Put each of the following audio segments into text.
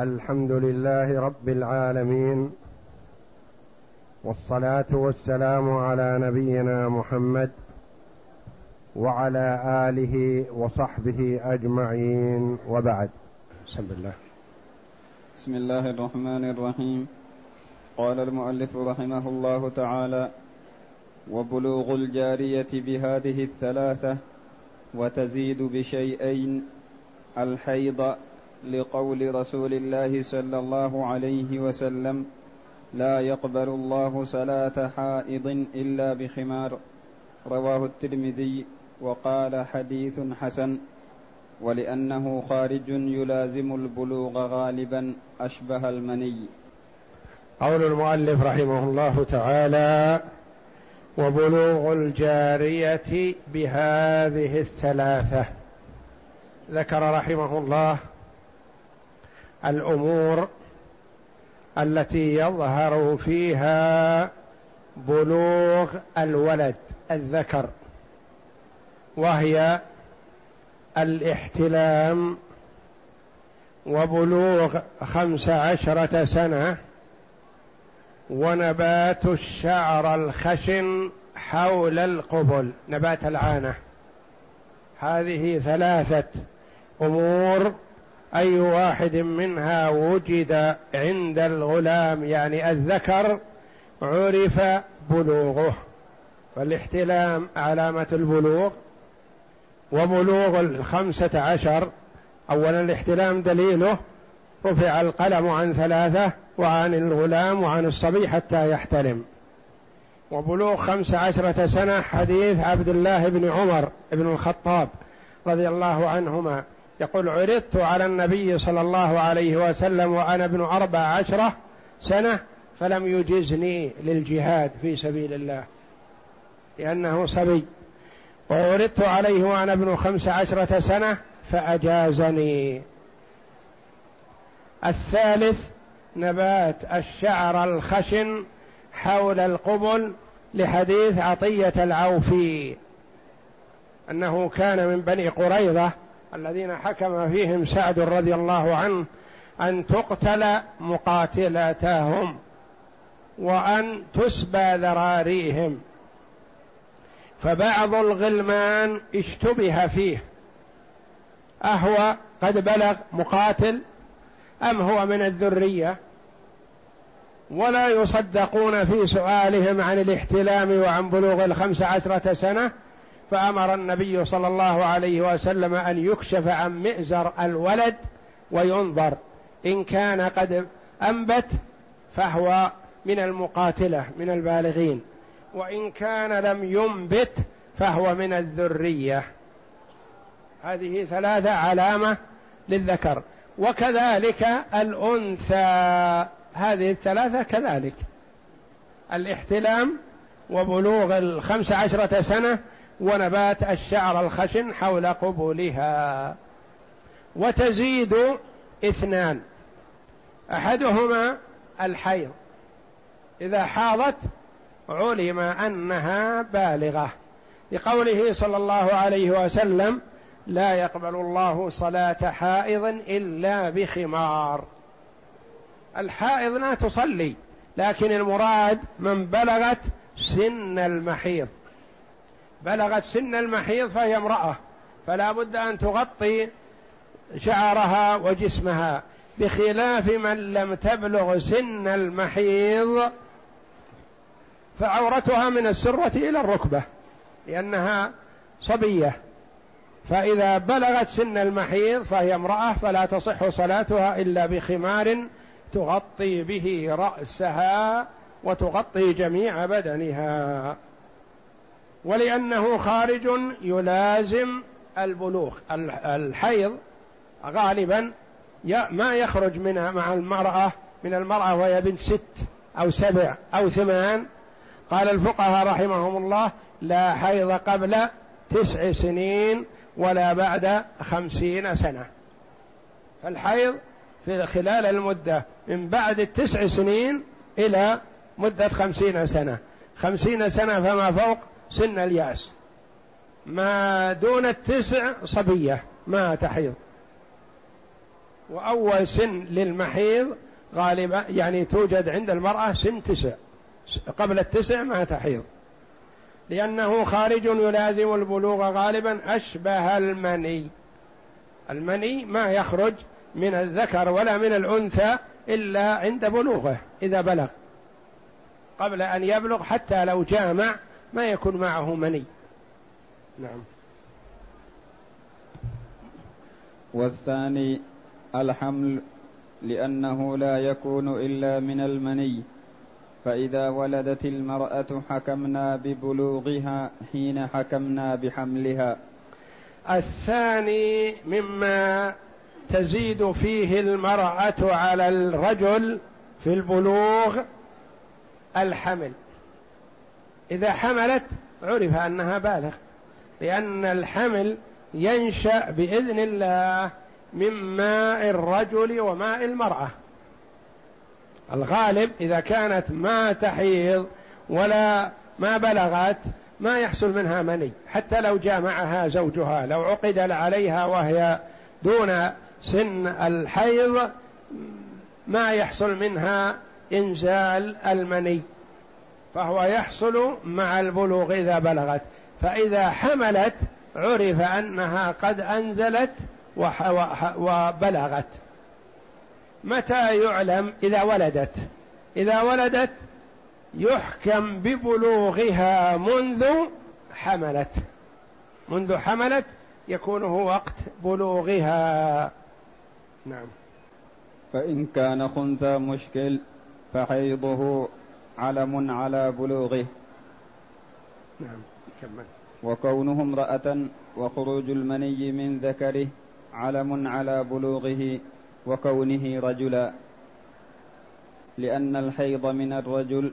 الحمد لله رب العالمين والصلاة والسلام على نبينا محمد وعلى آله وصحبه أجمعين وبعد. بسم الله. بسم الله الرحمن الرحيم. قال المؤلف رحمه الله تعالى وبلوغ الجارية بهذه الثلاثة وتزيد بشيئين الحيض لقول رسول الله صلى الله عليه وسلم لا يقبل الله صلاة حائض إلا بخمار رواه الترمذي وقال حديث حسن ولأنه خارج يلازم البلوغ غالبا أشبه المني قول المؤلف رحمه الله تعالى وبلوغ الجارية بهذه الثلاثة ذكر رحمه الله الأمور التي يظهر فيها بلوغ الولد الذكر وهي الاحتلام وبلوغ خمس عشرة سنة ونبات الشعر الخشن حول القبل نبات العانة. هذه ثلاثة أمور أي واحد منها وجد عند الغلام يعني الذكر عرف بلوغه. فالاحتلام علامة البلوغ وبلوغ الخمسة عشر. أولا الاحتلام دليله رفع القلم عن ثلاثة وعن الغلام وعن الصبي حتى يحتلم. وبلوغ خمس عشرة سنة حديث عبد الله بن عمر بن الخطاب رضي الله عنهما. يقول عرضت على النبي صلى الله عليه وسلم وأنا ابن أربع عشرة سنة فلم يجزني للجهاد في سبيل الله لأنه صبي. وعرضت عليه وأنا ابن خمس عشرة سنة فأجازني. الثالث نبات الشعر الخشن حول القبل لحديث عطية العوفي أنه كان من بني قريظة الذين حكم فيهم سعد رضي الله عنه أن تقتل مقاتلتهم وأن تسبى ذراريهم. فبعض الغلمان اشتبه فيه. أهو قد بلغ مقاتل أم هو من الذرية؟ ولا يصدقون في سؤالهم عن الاحتلام وعن بلوغ الخمس عشرة سنة فأمر النبي صلى الله عليه وسلم أن يكشف عن مئزر الولد وينظر. إن كان قد أنبت فهو من المقاتلة من البالغين. وإن كان لم ينبت فهو من الذرية. هذه ثلاثة علامة للذكر. وكذلك الأنثى. هذه الثلاثة كذلك. الاحتلام وبلوغ الخمس عشرة سنة ونبات الشعر الخشن حول قبولها. وتزيد إثنان. أحدهما الحيض. إذا حاضت علم أنها بالغة. لقوله صلى الله عليه وسلم لا يقبل الله صلاة حائض إلا بخمار. الحائض لا تصلي لكن المراد من بلغت سن المحيض. بلغت سن المحيض فهي امرأة فلا بد أن تغطي شعرها وجسمها. بخلاف من لم تبلغ سن المحيض فعورتها من السرة إلى الركبة لأنها صبية. فإذا بلغت سن المحيض فهي امرأة فلا تصح صلاتها إلا بخمار تغطي به رأسها وتغطي جميع بدنها. ولأنه خارج يلازم البلوغ الحيض غالبا ما يخرج منها مع المرأة من المرأة وهي بنت ست أو سبع أو ثمان. قال الفقهاء رحمهم الله لا حيض قبل تسع سنين ولا بعد خمسين سنة. فالحيض في خلال المدة من بعد التسع سنين إلى مدة خمسين سنة. خمسين سنة فما فوق سن الياس. ما دون التسع صبية ما تحيض. وأول سن للمحيض غالبا يعني توجد عند المرأة سن تسع. قبل التسع ما تحيض. لأنه خارج يلازم البلوغ غالبا أشبه المني. المني ما يخرج من الذكر ولا من الأنثى إلا عند بلوغه إذا بلغ. قبل أن يبلغ حتى لو جامع ما يكون معه مني. نعم. والثاني الحمل لأنه لا يكون إلا من المني. فإذا ولدت المرأة حكمنا ببلوغها حين حكمنا بحملها. الثاني مما تزيد فيه المرأة على الرجل في البلوغ الحمل. إذا حملت عرف أنها بالغ لأن الحمل ينشأ بإذن الله من ماء الرجل وماء المرأة. الغالب إذا كانت ما تحيض ولا ما بلغت ما يحصل منها مني حتى لو جامعها زوجها لو عقد عليها وهي دون سن الحيض ما يحصل منها إنزال المني. فهو يحصل مع البلوغ إذا بلغت. فإذا حملت عرف أنها قد أنزلت وبلغت. متى يعلم؟ إذا ولدت. إذا ولدت يحكم ببلوغها منذ حملت. منذ حملت يكون هو وقت بلوغها. نعم. فإن كان خنثى مشكل فحيضه علم على بلوغه. نعم كمل. وكونه امرأة وخروج المني من ذكره علم على بلوغه وكونه رجلا. لأن الحيض من الرجل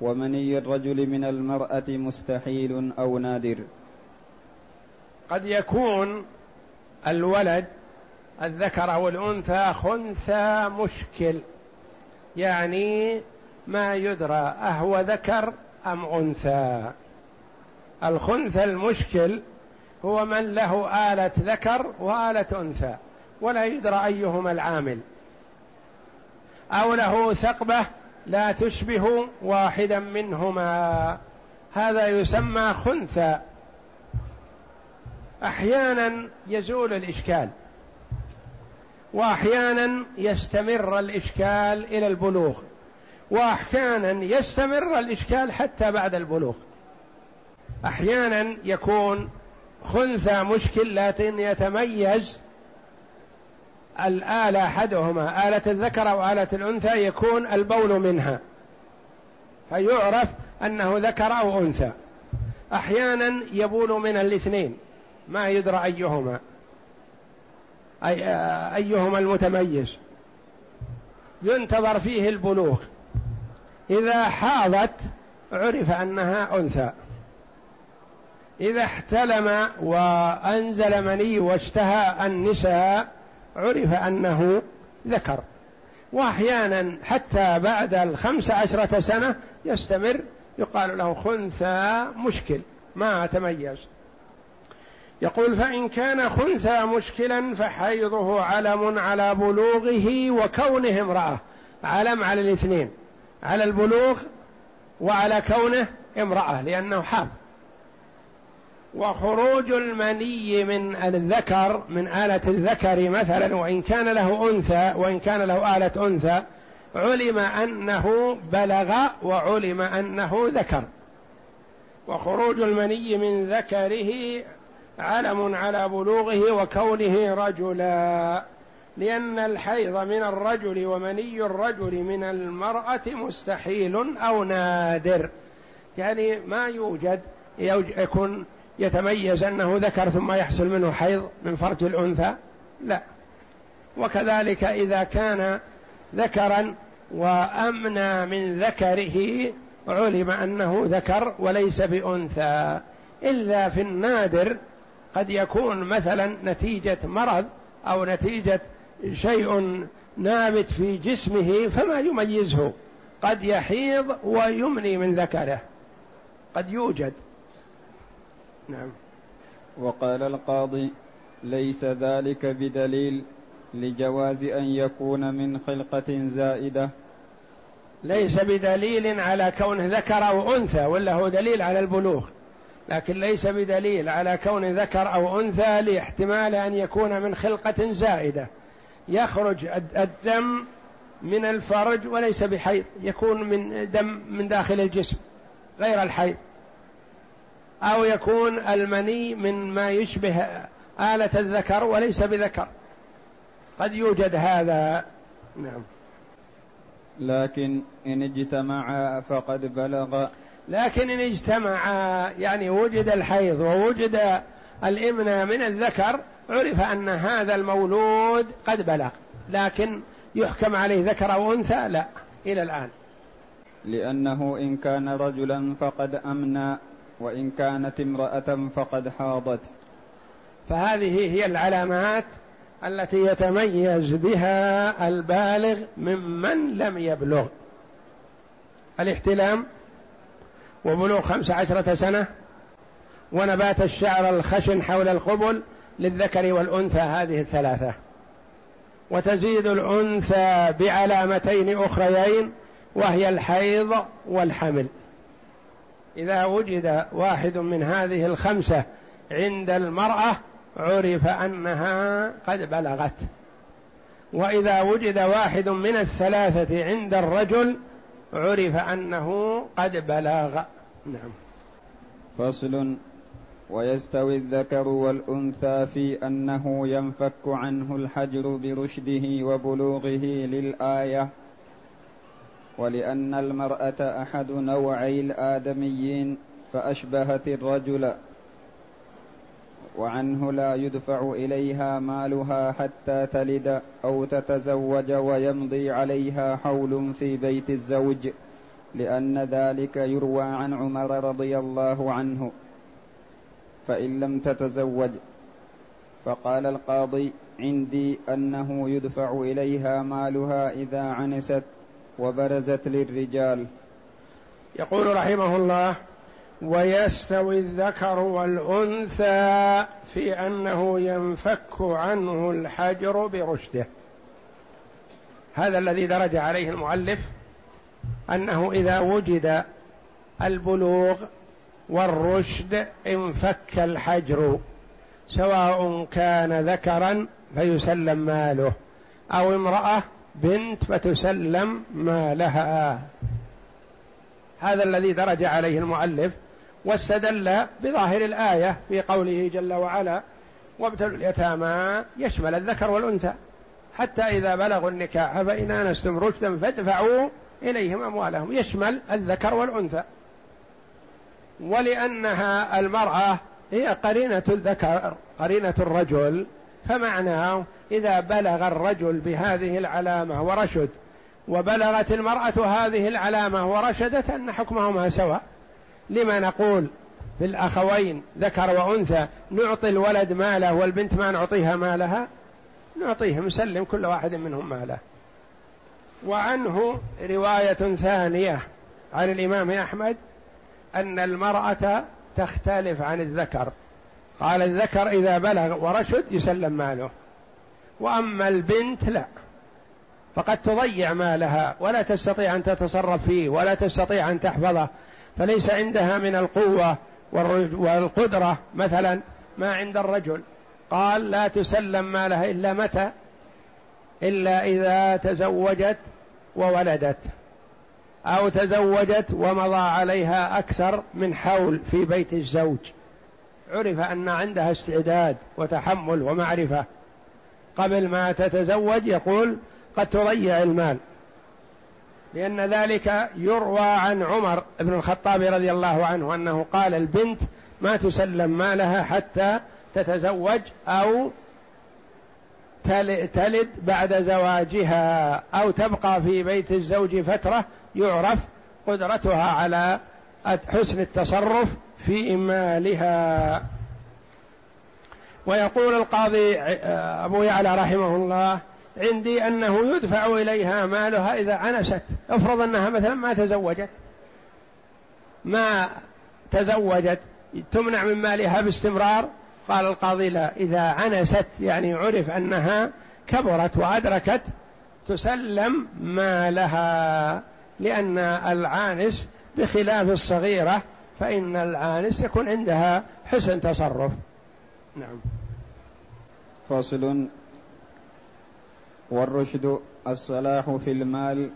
ومني الرجل من المرأة مستحيل أو نادر. قد يكون الولد الذكر أو الأنثى خنثى مشكل يعني ما يدرى أهو ذكر أم أنثى. الخنثى المشكل هو من له آلة ذكر وآلة أنثى ولا يدرى أيهما العامل. أو له ثقبة لا تشبه واحدا منهما. هذا يسمى خنثى. أحيانا يزول الإشكال وأحيانا يستمر الإشكال إلى البلوغ. وأحيانا يستمر الإشكال حتى بعد البلوغ. أحيانا يكون خنثى مشكل لكن يتميز الآلة أحدهما آلة الذكر أو آلة الأنثى يكون البول منها. فيعرف أنه ذكر أو أنثى. أحيانا يبول من الاثنين ما يدرى أيهما. أي أيهما المتميز. ينتظر فيه البلوغ. إذا حاضت عرف أنها أنثى. إذا احتلم وأنزل مني واشتهى النساء عرف أنه ذكر. وأحيانا حتى بعد الخمس عشرة سنة يستمر يقال له خنثى مشكل ما تميز. يقول فإن كان خنثى مشكلا فحيضه علم على بلوغه وكونه امرأة علم على الاثنين. على البلوغ وعلى كونه امرأة لأنه حاض وخروج المني من الذكر من آلة الذكر مثلا وإن كان له أنثى وإن كان له آلة أنثى علم أنه بلغ وعلم أنه ذكر. وخروج المني من ذكره علم على بلوغه وكونه رجلا. لأن الحيض من الرجل ومني الرجل من المرأة مستحيل أو نادر. يعني ما يوجد يكون يتميز أنه ذكر ثم يحصل منه حيض من فرج الأنثى. لا. وكذلك إذا كان ذكرا وأمنى من ذكره علم أنه ذكر وليس بأنثى. إلا في النادر قد يكون مثلا نتيجة مرض أو نتيجة شيء نابت في جسمه فما يميزه. قد يحيض ويمني من ذكره. قد يوجد. نعم. وقال القاضي ليس ذلك بدليل لجواز أن يكون من خلقة زائدة. ليس بدليل على كونه ذكر أو أنثى ولا هو دليل على البلوغ. لكن ليس بدليل على كون ذكر أو أنثى لاحتمال أن يكون من خلقة زائدة. يخرج الدم من الفرج وليس بحيض يكون من دم من داخل الجسم غير الحيض. أو يكون المني من ما يشبه آلة الذكر وليس بذكر. قد يوجد هذا. نعم. لكن إن اجتمعا فقد بلغ. لكن إن اجتمعا يعني وجد الحيض ووجد الإمنى من الذكر عرف أن هذا المولود قد بلغ لكن يحكم عليه ذكر أو أنثى لا إلى الآن. لأنه إن كان رجلا فقد أمنى وإن كانت امرأة فقد حاضت. فهذه هي العلامات التي يتميز بها البالغ ممن لم يبلغ. الاحتلام وبلوغ خمس عشرة سنة ونبات الشعر الخشن حول القبل للذكر والأنثى هذه الثلاثة. وتزيد الأنثى بعلامتين أخريين وهي الحيض والحمل. إذا وجد واحد من هذه الخمسة عند المرأة عرف أنها قد بلغت. وإذا وجد واحد من الثلاثة عند الرجل عرف أنه قد بلغ. نعم. فصل ويستوي الذكر والأنثى في أنه ينفك عنه الحجر برشده وبلوغه للآية ولأن المرأة أحد نوعي الآدميين فأشبهت الرجل وعنه لا يدفع إليها مالها حتى تلد أو تتزوج ويمضي عليها حول في بيت الزوج لأن ذلك يروى عن عمر رضي الله عنه. فإن لم تتزوج فقال القاضي عندي أنه يدفع إليها مالها إذا عنست وبرزت للرجال. يقول رحمه الله ويستوي الذكر والأنثى في أنه ينفك عنه الحجر برشده. هذا الذي درج عليه المؤلف أنه إذا وجد البلوغ والرشد انفك الحجر سواء كان ذكرا فيسلم ماله أو امرأة بنت فتسلم مالها. هذا الذي درج عليه المؤلف واستدل بظاهر الآية في قوله جل وعلا وابتلوا اليتامى يشمل الذكر والأنثى حتى إذا بلغوا النكاح فإن آنستم رشدا فادفعوا إليهم أموالهم يشمل الذكر والأنثى. ولأنها المرأة هي قرينة الذكر قرينة الرجل فمعناه إذا بلغ الرجل بهذه العلامة ورشد وبلغت المرأة هذه العلامة ورشدت أن حكمهما سواء. لما نقول في الأخوين ذكر وأنثى نعطي الولد ماله والبنت ما نعطيها مالها؟ نعطيهم نسلم كل واحد منهم ماله. وعنه رواية ثانية عن الإمام أحمد أن المرأة تختلف عن الذكر. قال الذكر إذا بلغ ورشد يسلم ماله. وأما البنت لا. فقد تضيع مالها ولا تستطيع أن تتصرف فيه ولا تستطيع أن تحفظه. فليس عندها من القوة والقدرة مثلا ما عند الرجل. قال لا تسلم مالها إلا متى؟ إلا إذا تزوجت وولدت. أو تزوجت ومضى عليها أكثر من حول في بيت الزوج. عرف أن عندها استعداد وتحمل ومعرفة. قبل ما تتزوج يقول قد تضيع المال. لأن ذلك يروى عن عمر بن الخطاب رضي الله عنه أنه قال البنت ما تسلم مالها حتى تتزوج أو تلد بعد زواجها أو تبقى في بيت الزوج فترة يعرف قدرتها على حسن التصرف في مالها ويقول القاضي أبو يعلى رحمه الله عندي أنه يدفع إليها مالها إذا عنست. افرض أنها مثلا ما تزوجت. ما تزوجت تمنع من مالها باستمرار. قال القاضي لا إذا عنست يعني عرف أنها كبرت وأدركت تسلم ما لها لأن العانس بخلاف الصغيرة فإن العانس يكون عندها حسن تصرف. نعم. فصل والرشد الصلاح في المال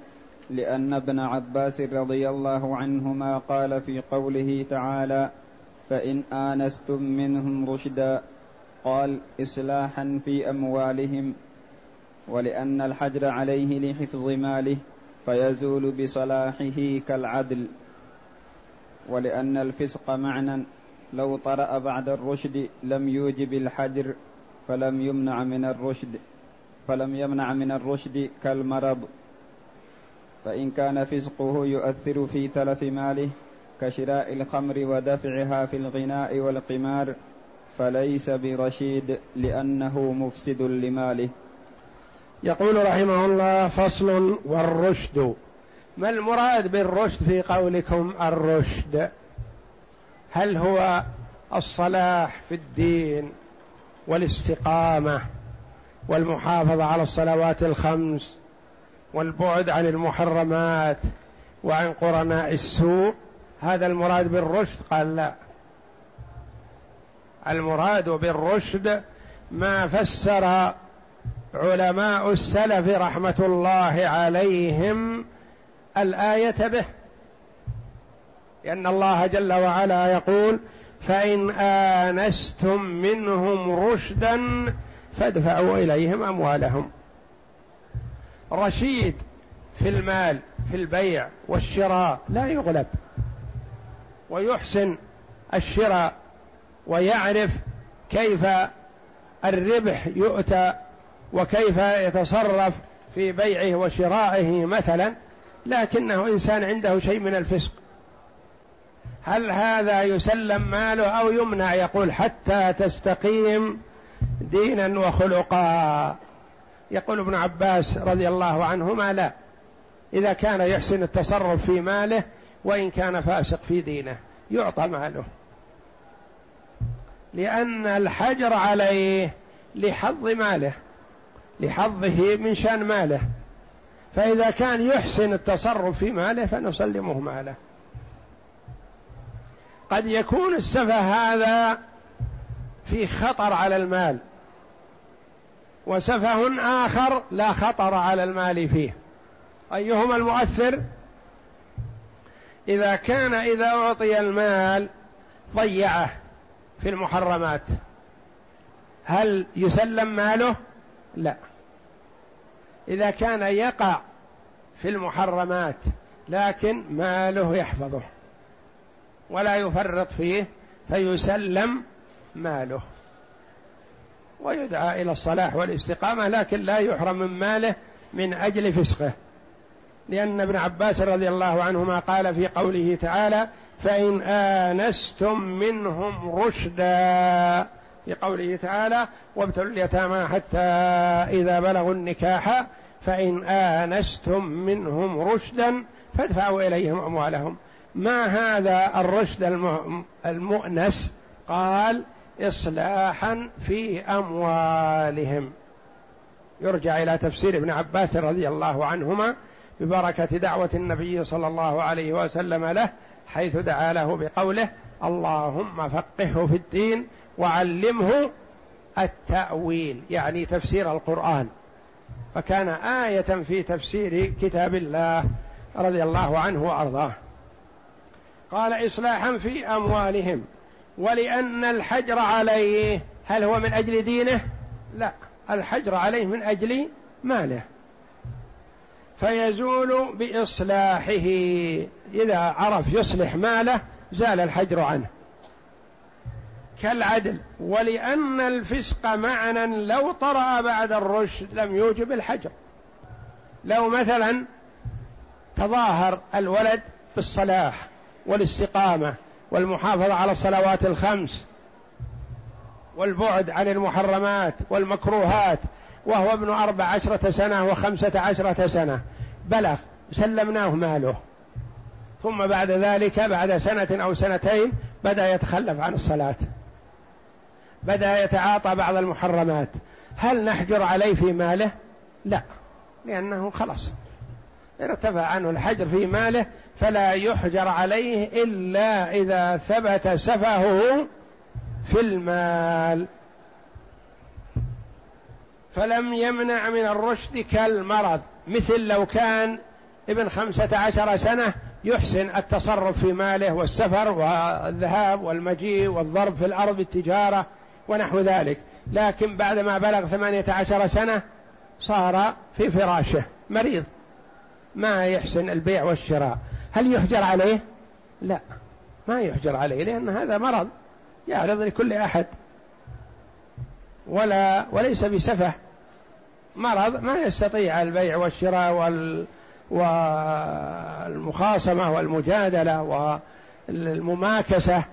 لأن ابن عباس رضي الله عنهما قال في قوله تعالى فإن آنستم منهم رشدا قال إصلاحا في أموالهم ولأن الحجر عليه لحفظ ماله. فيزول بصلاحه كالعدل ولأن الفسق معنى لو طرأ بعد الرشد لم يوجب الحجر فلم يمنع من الرشد فلم يمنع من الرشد كالمرض. فإن كان فسقه يؤثر في تلف ماله كشراء الخمر ودفعها في الغناء والقمار فليس برشيد لأنه مفسد لماله. يقول رحمه الله فصل والرشد. ما المراد بالرشد في قولكم الرشد؟ هل هو الصلاح في الدين والاستقامة والمحافظة على الصلوات الخمس والبعد عن المحرمات وعن قرناء السوء؟ هذا المراد بالرشد؟ قال لا. المراد بالرشد ما فسر علماء السلف رحمة الله عليهم الآية به. لأن الله جل وعلا يقول فإن آنستم منهم رشدا فادفعوا إليهم أموالهم. رشيد في المال في البيع والشراء لا يغلب. ويحسن الشراء ويعرف كيف الربح يؤتى وكيف يتصرف في بيعه وشرائه مثلا لكنه إنسان عنده شيء من الفسق. هل هذا يسلم ماله أو يمنع؟ يقول حتى تستقيم دينا وخلقا. يقول ابن عباس رضي الله عنهما لا. إذا كان يحسن التصرف في ماله وإن كان فاسق في دينه يعطى ماله. لأن الحجر عليه لحظ ماله. لحظه من شان ماله. فإذا كان يحسن التصرف في ماله فنسلمه ماله. قد يكون السفه هذا في خطر على المال. وسفه آخر لا خطر على المال فيه. أيهما المؤثر؟ إذا كان إذا أعطي المال ضيعه في المحرمات. هل يسلم ماله؟ لا. إذا كان يقع في المحرمات لكن ماله يحفظه ولا يفرط فيه فيسلم ماله ويدعى إلى الصلاح والاستقامة لكن لا يحرم من ماله من أجل فسقه. لأن ابن عباس رضي الله عنهما قال في قوله تعالى فإن آنستم منهم رشدا في قوله تعالى وابتلوا اليتامى حتى إذا بلغوا النكاح فإن آنستم منهم رشدا فادفعوا إليهم أموالهم. ما هذا الرشد المؤنس؟ قال إصلاحا في أموالهم. يرجع إلى تفسير ابن عباس رضي الله عنهما ببركة دعوة النبي صلى الله عليه وسلم له حيث دعا له بقوله اللهم فقهه في الدين وعلمه التأويل يعني تفسير القرآن. فكان آية في تفسير كتاب الله رضي الله عنه وأرضاه. قال إصلاحا في أموالهم. ولأن الحجر عليه هل هو من أجل دينه؟ لا الحجر عليه من أجل ماله. فيزول بإصلاحه. إذا عرف يصلح ماله زال الحجر عنه. كالعدل ولأن الفسق معنى لو طرأ بعد الرشد لم يوجب الحجر. لو مثلا تظاهر الولد بالصلاح والاستقامة والمحافظة على الصلوات الخمس والبعد عن المحرمات والمكروهات وهو ابن أربع عشرة سنة وخمسة عشرة سنة بلغ سلمناه ماله. ثم بعد ذلك بعد سنة أو سنتين بدأ يتخلف عن الصلاة. بدأ يتعاطى بعض المحرمات. هل نحجر عليه في ماله؟ لا لأنه خلاص ارتفع عنه الحجر في ماله فلا يحجر عليه إلا إذا ثبت سفهه في المال. فلم يمنع من الرشد كالمرض مثل لو كان ابن خمسة عشر سنة يحسن التصرف في ماله والسفر والذهاب والمجيء والضرب في الأرض بالتجارة ونحو ذلك. لكن بعدما بلغ ثمانية عشر سنة صار في فراشه مريض. ما يحسن البيع والشراء. هل يحجر عليه؟ لا. ما يحجر عليه لأن هذا مرض يعرض لكل أحد. ولا وليس بسفه. مرض ما يستطيع البيع والشراء وال والمخاصمة والمجادلة والمماكسة.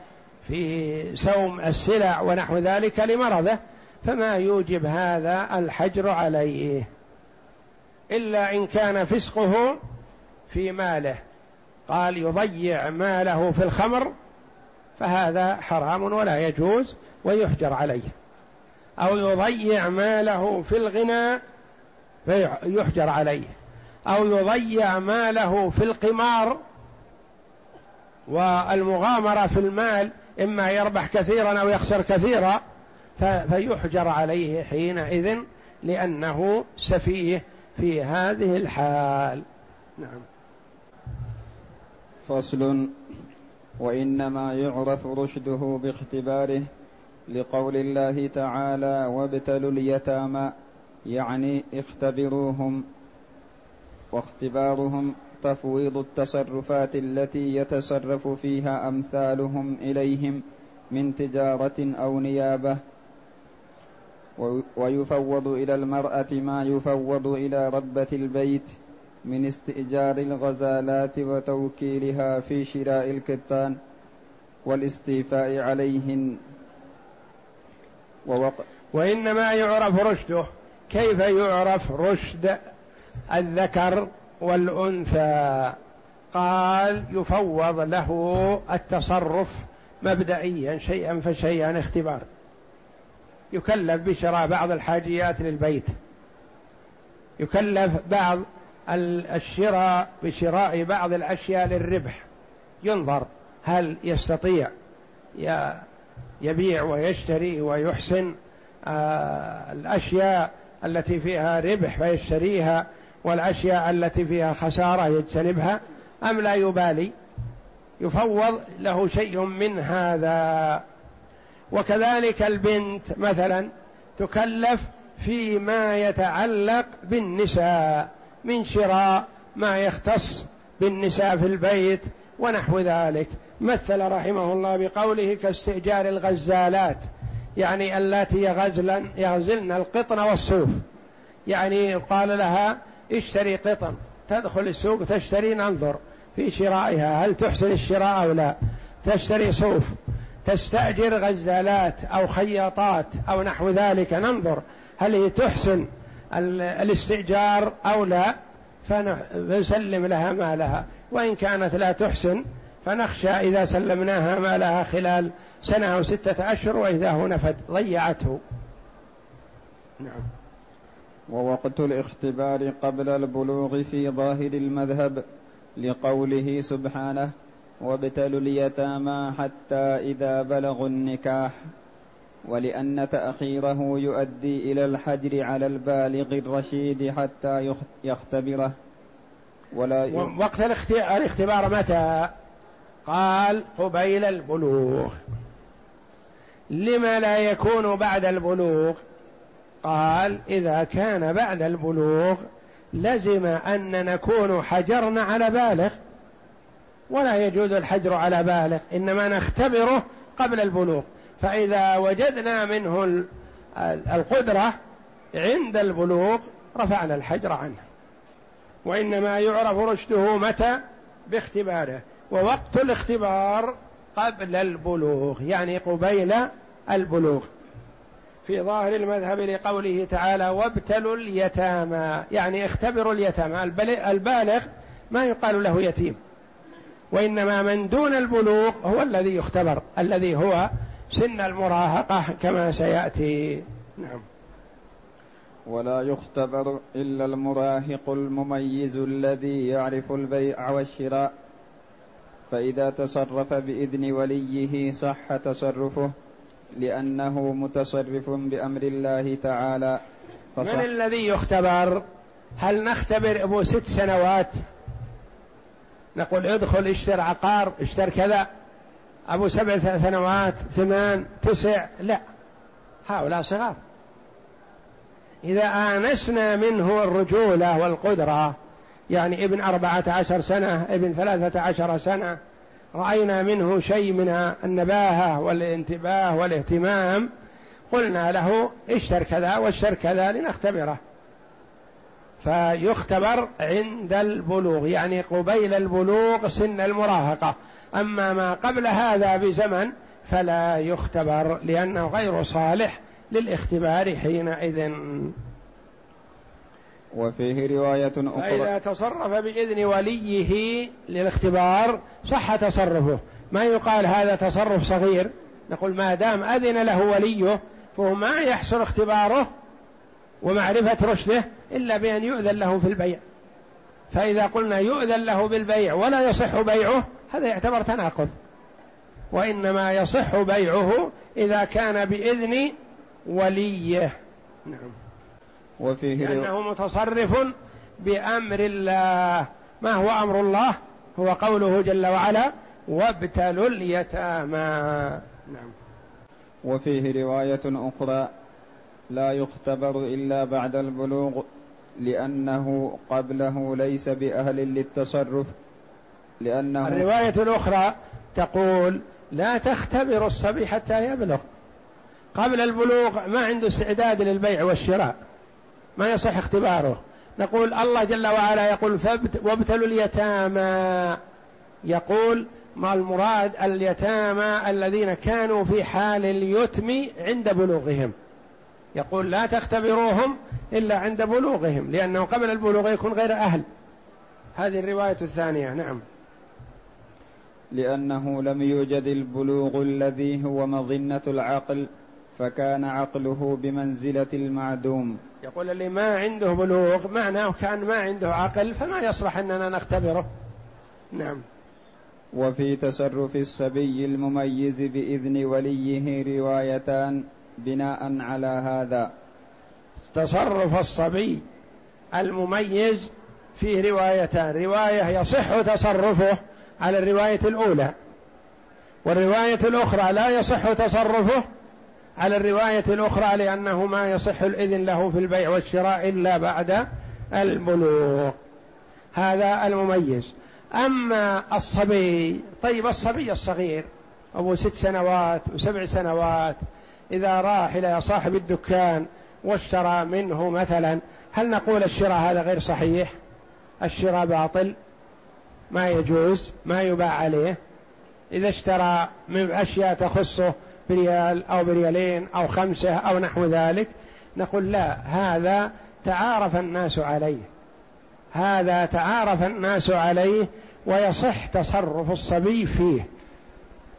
في سوم السلع ونحو ذلك لمرضه فما يوجب هذا الحجر عليه. إلا إن كان فسقه في ماله. قال يضيع ماله في الخمر فهذا حرام ولا يجوز ويحجر عليه. أو يضيع ماله في الغنى فيحجر عليه. أو يضيع ماله في القمار والمغامرة في المال إما يربح كثيرا أو يخسر كثيرا فيحجر عليه حينئذ لأنه سفيه في هذه الحال. نعم. فصل وإنما يعرف رشده باختباره لقول الله تعالى وابتلوا اليتامى يعني اختبروهم واختبارهم تفويض التصرفات التي يتصرف فيها أمثالهم إليهم من تجارة أو نيابة. ويفوض إلى المرأة ما يفوض إلى ربة البيت من استئجار الغزالات وتوكيلها في شراء الكتان والاستيفاء عليهن. ووق... وإنما يعرف رشده. كيف يعرف رشد الذكر؟ والأنثى. قال يفوض له التصرف مبدئيا شيئا فشيئا اختبار. يكلف بشراء بعض الحاجيات للبيت. يكلف بعض الشراء بشراء بعض الأشياء للربح. ينظر هل يستطيع يبيع ويشتري ويحسن آه، الأشياء التي فيها ربح فيشتريها. والأشياء التي فيها خسارة يجتنبها أم لا يبالي؟ يفوض له شيء من هذا. وكذلك البنت مثلا تكلف فيما يتعلق بالنساء من شراء ما يختص بالنساء في البيت ونحو ذلك. مثل رحمه الله بقوله كاستئجار الغزالات يعني اللاتي يغزلن يغزلن القطن والصوف يعني قال لها اشتري قطن تدخل السوق تشتري ننظر في شرائها هل تحسن الشراء أو لا؟ تشتري صوف تستأجر غزالات أو خياطات أو نحو ذلك ننظر هل هي تحسن الاستئجار أو لا؟ فنسلم لها مالها وإن كانت لا تحسن فنخشى إذا سلمناها مالها خلال سنة أو ستة أشهر وإذا هو نفد ضيعته. نعم. ووقت الاختبار قبل البلوغ في ظاهر المذهب لقوله سبحانه وابتلوا اليتامى حتى إذا بلغوا النكاح ولأن تأخيره يؤدي إلى الحجر على البالغ الرشيد حتى يختبره. ولا وقت الاختبار متى؟ قال قبيل البلوغ. لما لا يكون بعد البلوغ؟ قال إذا كان بعد البلوغ لزم أن نكون حجرنا على بالغ ولا يجوز الحجر على بالغ إنما نختبره قبل البلوغ. فإذا وجدنا منه القدرة عند البلوغ رفعنا الحجر عنه. وإنما يعرف رشده متى؟ باختباره. ووقت الاختبار قبل البلوغ يعني قبيل البلوغ. في ظاهر المذهب لقوله تعالى وابتلوا اليتامى يعني اختبروا اليتامى. البالغ ما يقال له يتيم. وإنما من دون البلوغ هو الذي يختبر الذي هو سن المراهقة كما سيأتي. نعم. ولا يختبر إلا المراهق المميز الذي يعرف البيع والشراء فإذا تصرف بإذن وليه صح تصرفه. لأنه متصرف بأمر الله تعالى. فصح من الذي يختبر؟ هل نختبر أبو ست سنوات؟ نقول ادخل اشتر عقار اشتر كذا. أبو سبع سنوات ثمان تسع لا. هؤلاء صغار. إذا آنسنا منه الرجولة والقدرة يعني ابن أربعة عشر سنة ابن ثلاثة عشر سنة رأينا منه شيء من النباهة والانتباه والاهتمام قلنا له اشتر كذا واشتر كذا لنختبره. فيختبر عند البلوغ يعني قبيل البلوغ سن المراهقة. أما ما قبل هذا بزمن فلا يختبر لأنه غير صالح للاختبار حينئذ. وفيه رواية أخرى. فإذا تصرف بإذن وليه للاختبار صح تصرفه. ما يقال هذا تصرف صغير. نقول ما دام أذن له وليه فهو ما يحصل اختباره ومعرفة رشده إلا بأن يؤذن له في البيع. فإذا قلنا يؤذن له بالبيع ولا يصح بيعه هذا يعتبر تناقض. وإنما يصح بيعه إذا كان بإذن وليه. نعم. وفيه لأنه متصرف بأمر الله. ما هو أمر الله؟ هو قوله جل وعلا وابتلوا اليتامى. نعم. وفيه رواية أخرى لا يختبر إلا بعد البلوغ لأنه قبله ليس بأهل للتصرف لأنه الرواية الأخرى تقول لا تختبر الصبي حتى يبلغ. قبل البلوغ ما عنده استعداد للبيع والشراء. ما يصح اختباره. نقول الله جل وعلا يقول وابتلوا اليتامى. يقول ما المراد اليتامى الذين كانوا في حال اليتم عند بلوغهم. يقول لا تختبروهم إلا عند بلوغهم لأنه قبل البلوغ يكون غير أهل. هذه الرواية الثانية نعم. لأنه لم يوجد البلوغ الذي هو مظنة العقل. فكان عقله بمنزلة المعدوم. يقول اللي ما عنده بلوغ معناه كان ما عنده عقل فما يصلح أننا نختبره. نعم. وفي تصرف الصبي المميز بإذن وليه روايتان بناء على هذا. تصرف الصبي المميز فيه روايتان. رواية يصح تصرفه على الرواية الأولى والرواية الأخرى لا يصح تصرفه على الرواية الأخرى لأنه ما يصح الإذن له في البيع والشراء إلا بعد البلوغ. هذا المميز. أما الصبي طيب الصبي الصغير أبو ست سنوات وسبع سنوات إذا راح إلى صاحب الدكان واشترى منه مثلا هل نقول الشراء هذا غير صحيح؟ الشراء باطل ما يجوز ما يباع عليه. إذا اشترى من أشياء تخصه بريال أو بريالين أو خمسة أو نحو ذلك نقول لا هذا تعارف الناس عليه. هذا تعارف الناس عليه ويصح تصرف الصبي فيه.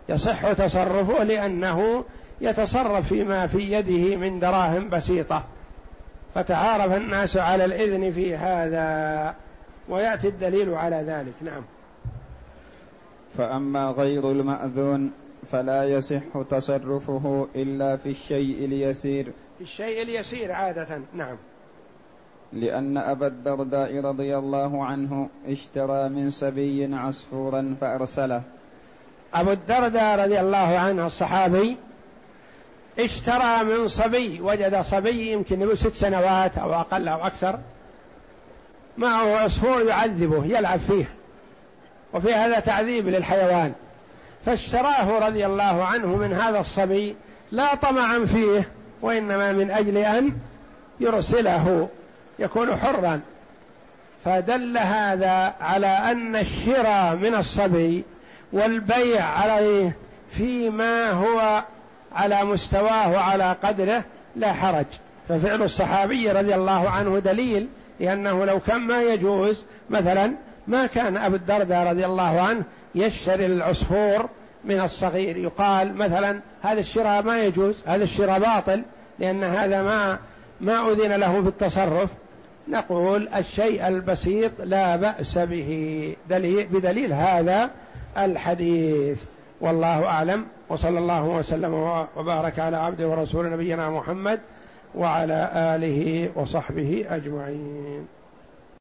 يصح تصرفه لأنه يتصرف فيما في يده من دراهم بسيطة. فتعارف الناس على الإذن في هذا ويأتي الدليل على ذلك. نعم. فأما غير المأذون فلا يصح تصرفه إلا في الشيء اليسير. في الشيء اليسير عادة نعم. لأن أبا الدرداء رضي الله عنه اشترى من سبي عصفورا فأرسله. أبو الدرداء رضي الله عنه الصحابي اشترى من صبي وجد صبي يمكن له ست سنوات أو أقل أو أكثر معه عصفور يعذبه يلعب فيه. وفي هذا تعذيب للحيوان. فاشتراه رضي الله عنه من هذا الصبي لا طمعا فيه وإنما من أجل أن يرسله يكون حرا. فدل هذا على أن الشراء من الصبي والبيع عليه فيما هو على مستواه وعلى قدره لا حرج. ففعل الصحابي رضي الله عنه دليل لأنه لو كان ما يجوز مثلا ما كان أبو الدرداء رضي الله عنه يشتري العصفور من الصغير. يقال مثلا هذا الشراء ما يجوز هذا الشراء باطل لأن هذا ما ما أذن له في التصرف. نقول الشيء البسيط لا بأس به. دليل بدليل هذا الحديث. والله أعلم. وصلى الله وسلم وبارك على عبده ورسول نبينا محمد وعلى آله وصحبه أجمعين.